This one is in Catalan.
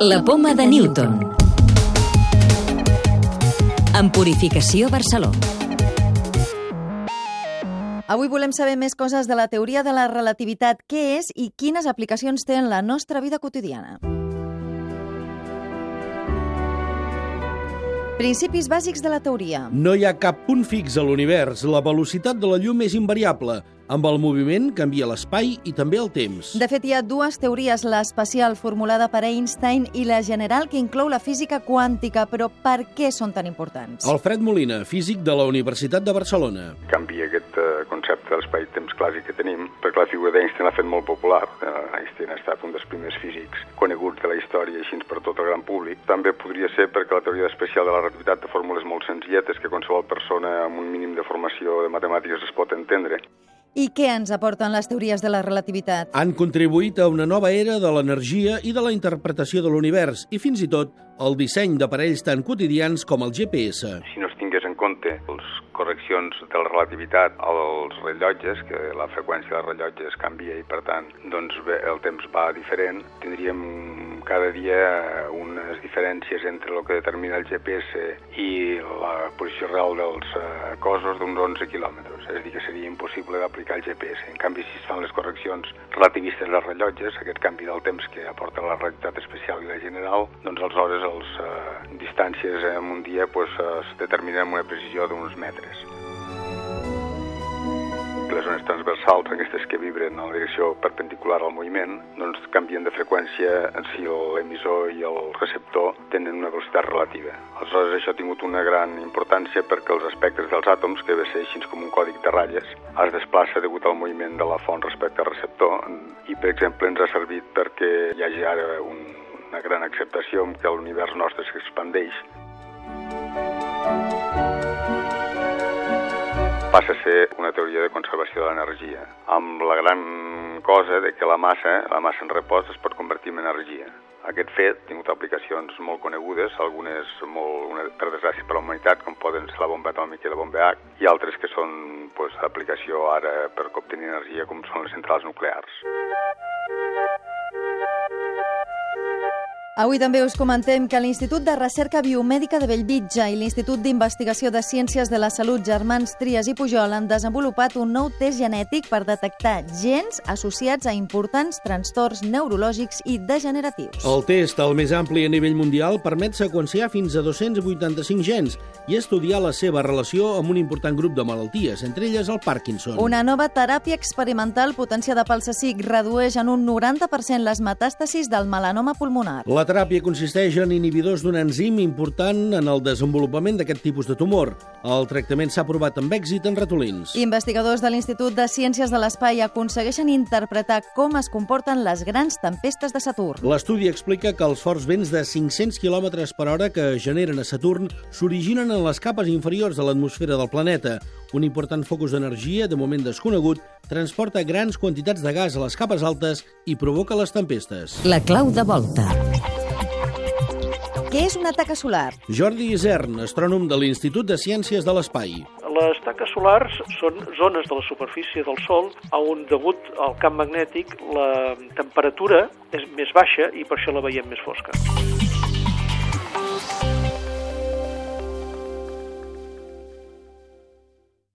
La poma de Newton. En Purificació Barceló. Avui volem saber més coses de la teoria de la relativitat, què és i quines aplicacions té en la nostra vida quotidiana. Principis bàsics de la teoria. No hi ha cap punt fix a l'univers. La velocitat de la llum és invariable. Amb el moviment canvia l'espai i també el temps. De fet, hi ha dues teories, l'especial formulada per Einstein i la general que inclou la física quàntica, però per què són tan importants? Alfred Molina, físic de la Universitat de Barcelona. Canvia aquest uh, concepte de l'espai-temps clàssic que tenim, perquè la figura d'Einstein l'ha fet molt popular. Uh, Einstein ha estat un dels primers físics coneguts de la història, així per tot el gran públic. També podria ser perquè la teoria especial de la relativitat té fórmules molt senzilletes que qualsevol persona amb un mínim de formació de matemàtiques es pot entendre. I què ens aporten les teories de la relativitat? Han contribuït a una nova era de l'energia i de la interpretació de l'univers i fins i tot el disseny d'aparells tan quotidians com el GPS. Si no compte els correccions de la relativitat als rellotges, que la freqüència dels rellotges canvia i per tant doncs el temps va diferent, tindríem cada dia unes diferències entre el que determina el GPS i la posició real dels eh, cossos d'uns 11 quilòmetres. És a dir, que seria impossible d'aplicar el GPS. En canvi, si es fan les correccions relativistes dels rellotges, aquest canvi del temps que aporta la realitat especial i la general, doncs aleshores les eh, distàncies en un dia pues, es determinen amb una precisió d'uns metres. Les zones transversals, aquestes que vibren en la direcció perpendicular al moviment, doncs canvien de freqüència si l'emissor i el receptor tenen una velocitat relativa. Aleshores, això ha tingut una gran importància perquè els espectres dels àtoms, que ve ser així com un còdic de ratlles, es desplaça degut al moviment de la font respecte al receptor. I, per exemple, ens ha servit perquè hi hagi ara un, una gran acceptació que l'univers nostre s'expandeix passa a ser una teoria de conservació de l'energia, amb la gran cosa de que la massa, la massa en repòs, es pot convertir en energia. Aquest fet ha tingut aplicacions molt conegudes, algunes molt, una, per desgràcia per la humanitat, com poden ser la bomba atòmica i la bomba H, i altres que són pues, d'aplicació ara per obtenir energia, com són les centrals nuclears. Avui també us comentem que l'Institut de Recerca Biomèdica de Bellvitge i l'Institut d'Investigació de Ciències de la Salut Germans Trias i Pujol han desenvolupat un nou test genètic per detectar gens associats a importants trastorns neurològics i degeneratius. El test, el més ampli a nivell mundial, permet seqüenciar fins a 285 gens i estudiar la seva relació amb un important grup de malalties, entre elles el Parkinson. Una nova teràpia experimental potenciada pel CSIC redueix en un 90% les metàstasis del melanoma pulmonar. La teràpia consisteix en inhibidors d'un enzim important en el desenvolupament d'aquest tipus de tumor. El tractament s'ha provat amb èxit en ratolins. Investigadors de l'Institut de Ciències de l'Espai aconsegueixen interpretar com es comporten les grans tempestes de Saturn. L'estudi explica que els forts vents de 500 km per hora que generen a Saturn s'originen en les capes inferiors de l'atmosfera del planeta. Un important focus d'energia, de moment desconegut, transporta grans quantitats de gas a les capes altes i provoca les tempestes. La clau de volta. Què és una taca solar? Jordi Isern, astrònom de l'Institut de Ciències de l'Espai. Les taques solars són zones de la superfície del Sol on, degut al camp magnètic, la temperatura és més baixa i per això la veiem més fosca.